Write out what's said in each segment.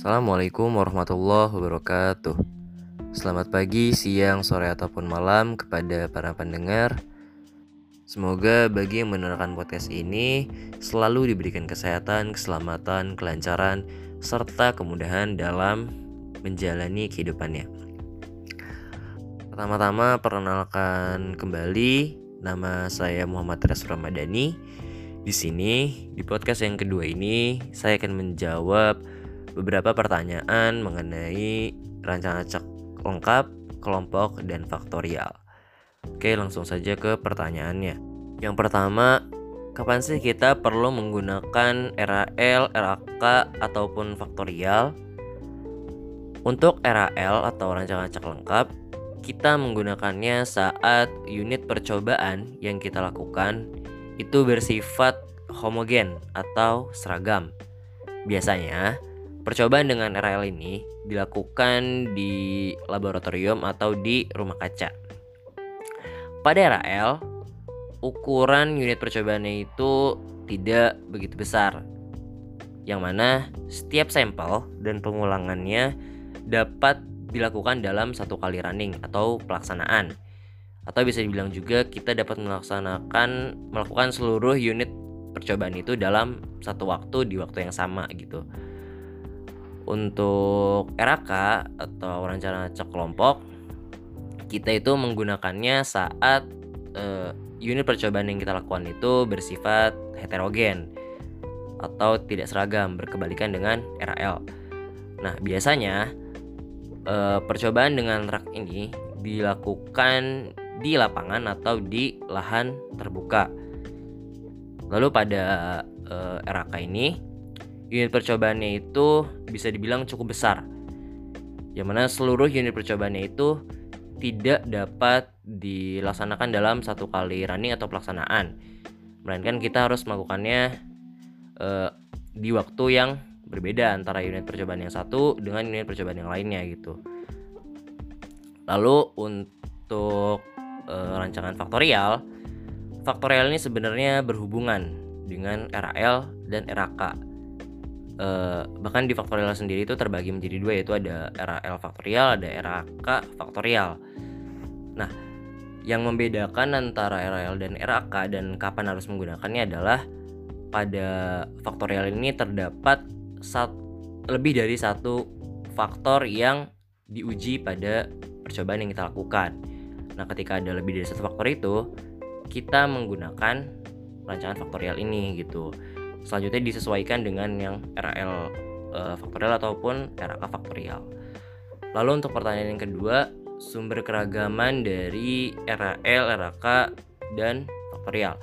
Assalamualaikum warahmatullahi wabarakatuh. Selamat pagi, siang, sore, ataupun malam kepada para pendengar. Semoga bagi yang mendengarkan podcast ini selalu diberikan kesehatan, keselamatan, kelancaran, serta kemudahan dalam menjalani kehidupannya. Pertama-tama perkenalkan kembali nama saya Muhammad Res Ramadhani. Di sini di podcast yang kedua ini saya akan menjawab beberapa pertanyaan mengenai rancangan acak lengkap, kelompok, dan faktorial. Oke, langsung saja ke pertanyaannya. Yang pertama, kapan sih kita perlu menggunakan RAL, RAK, ataupun faktorial? Untuk RAL atau rancangan acak lengkap, kita menggunakannya saat unit percobaan yang kita lakukan itu bersifat homogen atau seragam. Biasanya, Percobaan dengan RL ini dilakukan di laboratorium atau di rumah kaca. Pada RL, ukuran unit percobaannya itu tidak begitu besar, yang mana setiap sampel dan pengulangannya dapat dilakukan dalam satu kali running atau pelaksanaan. Atau bisa dibilang juga kita dapat melaksanakan melakukan seluruh unit percobaan itu dalam satu waktu di waktu yang sama gitu. Untuk RAK atau rencana cek kelompok, kita itu menggunakannya saat uh, unit percobaan yang kita lakukan itu bersifat heterogen atau tidak seragam berkebalikan dengan RAL. Nah, biasanya uh, percobaan dengan rak ini dilakukan di lapangan atau di lahan terbuka. Lalu pada uh, eh, RAK ini unit percobaannya itu bisa dibilang cukup besar. Yang mana seluruh unit percobaannya itu tidak dapat dilaksanakan dalam satu kali running atau pelaksanaan. Melainkan kita harus melakukannya uh, di waktu yang berbeda antara unit percobaan yang satu dengan unit percobaan yang lainnya gitu. Lalu untuk uh, rancangan faktorial, faktorial ini sebenarnya berhubungan dengan RAL dan RAK uh, bahkan di faktorial sendiri itu terbagi menjadi dua yaitu ada RAL faktorial ada RAK faktorial nah yang membedakan antara RAL dan RAK dan kapan harus menggunakannya adalah pada faktorial ini terdapat sat, lebih dari satu faktor yang diuji pada percobaan yang kita lakukan. Nah, ketika ada lebih dari satu faktor itu, kita menggunakan rancangan faktorial ini gitu selanjutnya disesuaikan dengan yang RL uh, faktorial ataupun RAK faktorial. Lalu untuk pertanyaan yang kedua, sumber keragaman dari RAL, RAK, dan faktorial.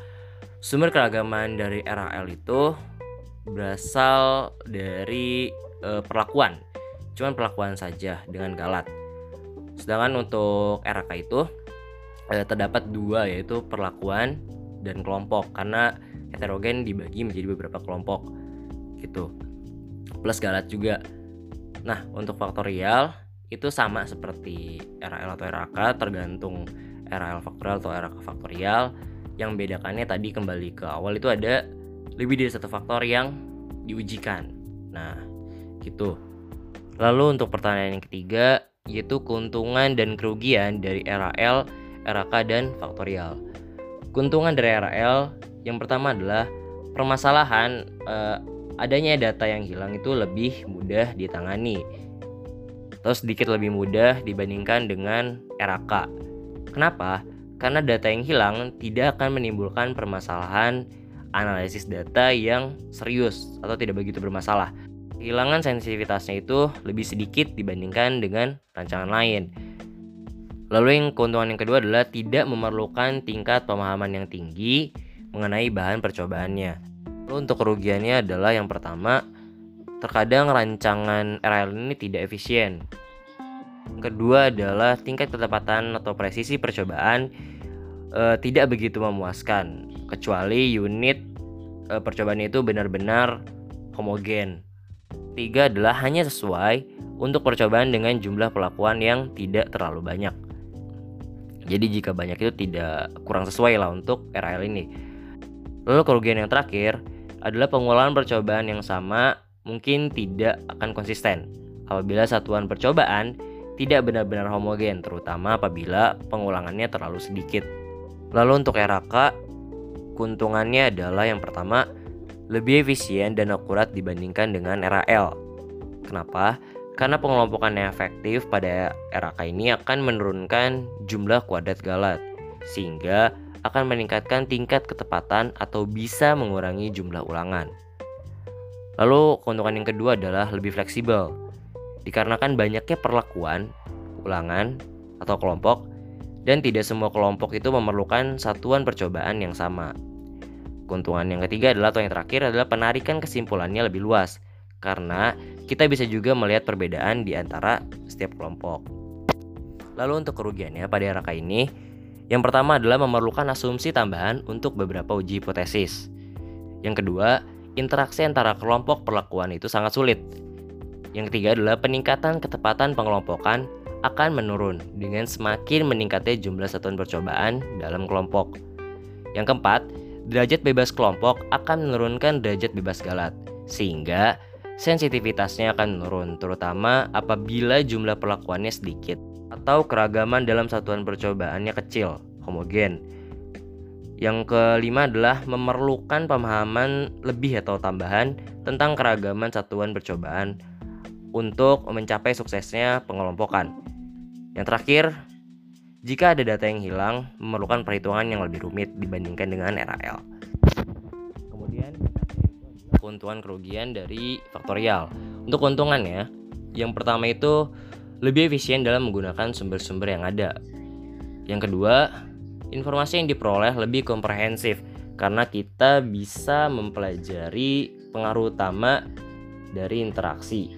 Sumber keragaman dari RAL itu berasal dari uh, perlakuan, cuman perlakuan saja dengan galat. Sedangkan untuk RAK itu uh, terdapat dua yaitu perlakuan dan kelompok karena heterogen dibagi menjadi beberapa kelompok gitu. Plus galat juga. Nah untuk faktorial itu sama seperti RL atau RAK tergantung RL faktorial atau RAK faktorial. Yang bedakannya tadi kembali ke awal itu ada lebih dari satu faktor yang diujikan. Nah gitu. Lalu untuk pertanyaan yang ketiga yaitu keuntungan dan kerugian dari RAL, RAK dan faktorial. Keuntungan dari RAL yang pertama adalah permasalahan eh, adanya data yang hilang itu lebih mudah ditangani atau sedikit lebih mudah dibandingkan dengan RAK. Kenapa? Karena data yang hilang tidak akan menimbulkan permasalahan analisis data yang serius atau tidak begitu bermasalah. Kehilangan sensitivitasnya itu lebih sedikit dibandingkan dengan rancangan lain. Lalu yang keuntungan yang kedua adalah tidak memerlukan tingkat pemahaman yang tinggi mengenai bahan percobaannya. Lalu untuk kerugiannya adalah yang pertama, terkadang rancangan RL ini tidak efisien. Yang kedua adalah tingkat ketepatan atau presisi percobaan e, tidak begitu memuaskan, kecuali unit e, percobaan itu benar-benar homogen. Tiga adalah hanya sesuai untuk percobaan dengan jumlah pelakuan yang tidak terlalu banyak. Jadi jika banyak itu tidak kurang sesuai lah untuk RL ini. Lalu kerugian yang terakhir adalah pengulangan percobaan yang sama mungkin tidak akan konsisten apabila satuan percobaan tidak benar-benar homogen, terutama apabila pengulangannya terlalu sedikit. Lalu untuk RAK, keuntungannya adalah yang pertama, lebih efisien dan akurat dibandingkan dengan RAL. Kenapa? Karena pengelompokan yang efektif pada RAK ini akan menurunkan jumlah kuadrat galat, sehingga akan meningkatkan tingkat ketepatan atau bisa mengurangi jumlah ulangan. Lalu keuntungan yang kedua adalah lebih fleksibel. Dikarenakan banyaknya perlakuan, ulangan, atau kelompok, dan tidak semua kelompok itu memerlukan satuan percobaan yang sama. Keuntungan yang ketiga adalah atau yang terakhir adalah penarikan kesimpulannya lebih luas karena kita bisa juga melihat perbedaan di antara setiap kelompok. Lalu untuk kerugiannya pada RK ini, yang pertama adalah memerlukan asumsi tambahan untuk beberapa uji hipotesis. Yang kedua, interaksi antara kelompok perlakuan itu sangat sulit. Yang ketiga adalah peningkatan ketepatan pengelompokan akan menurun dengan semakin meningkatnya jumlah satuan percobaan dalam kelompok. Yang keempat, derajat bebas kelompok akan menurunkan derajat bebas galat, sehingga sensitivitasnya akan menurun, terutama apabila jumlah perlakuannya sedikit atau keragaman dalam satuan percobaannya kecil, homogen. Yang kelima adalah memerlukan pemahaman lebih atau tambahan tentang keragaman satuan percobaan untuk mencapai suksesnya pengelompokan. Yang terakhir, jika ada data yang hilang, memerlukan perhitungan yang lebih rumit dibandingkan dengan RAL. Kemudian, keuntungan kerugian dari faktorial. Untuk keuntungannya, yang pertama itu lebih efisien dalam menggunakan sumber-sumber yang ada. Yang kedua, informasi yang diperoleh lebih komprehensif karena kita bisa mempelajari pengaruh utama dari interaksi.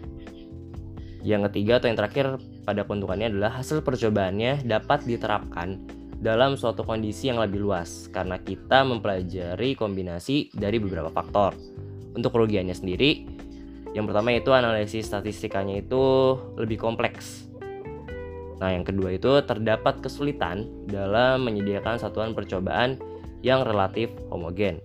Yang ketiga atau yang terakhir pada keuntungannya adalah hasil percobaannya dapat diterapkan dalam suatu kondisi yang lebih luas karena kita mempelajari kombinasi dari beberapa faktor. Untuk kerugiannya sendiri, yang pertama itu analisis statistikanya itu lebih kompleks Nah, yang kedua itu terdapat kesulitan dalam menyediakan satuan percobaan yang relatif homogen.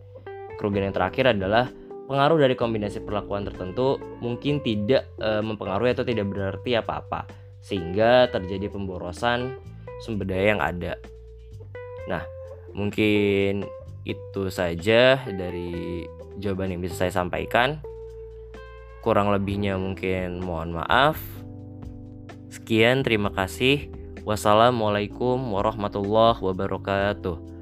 Kerugian yang terakhir adalah pengaruh dari kombinasi perlakuan tertentu mungkin tidak e, mempengaruhi atau tidak berarti apa-apa, sehingga terjadi pemborosan sumber daya yang ada. Nah, mungkin itu saja dari jawaban yang bisa saya sampaikan. Kurang lebihnya mungkin mohon maaf. Sekian, terima kasih. Wassalamualaikum warahmatullahi wabarakatuh.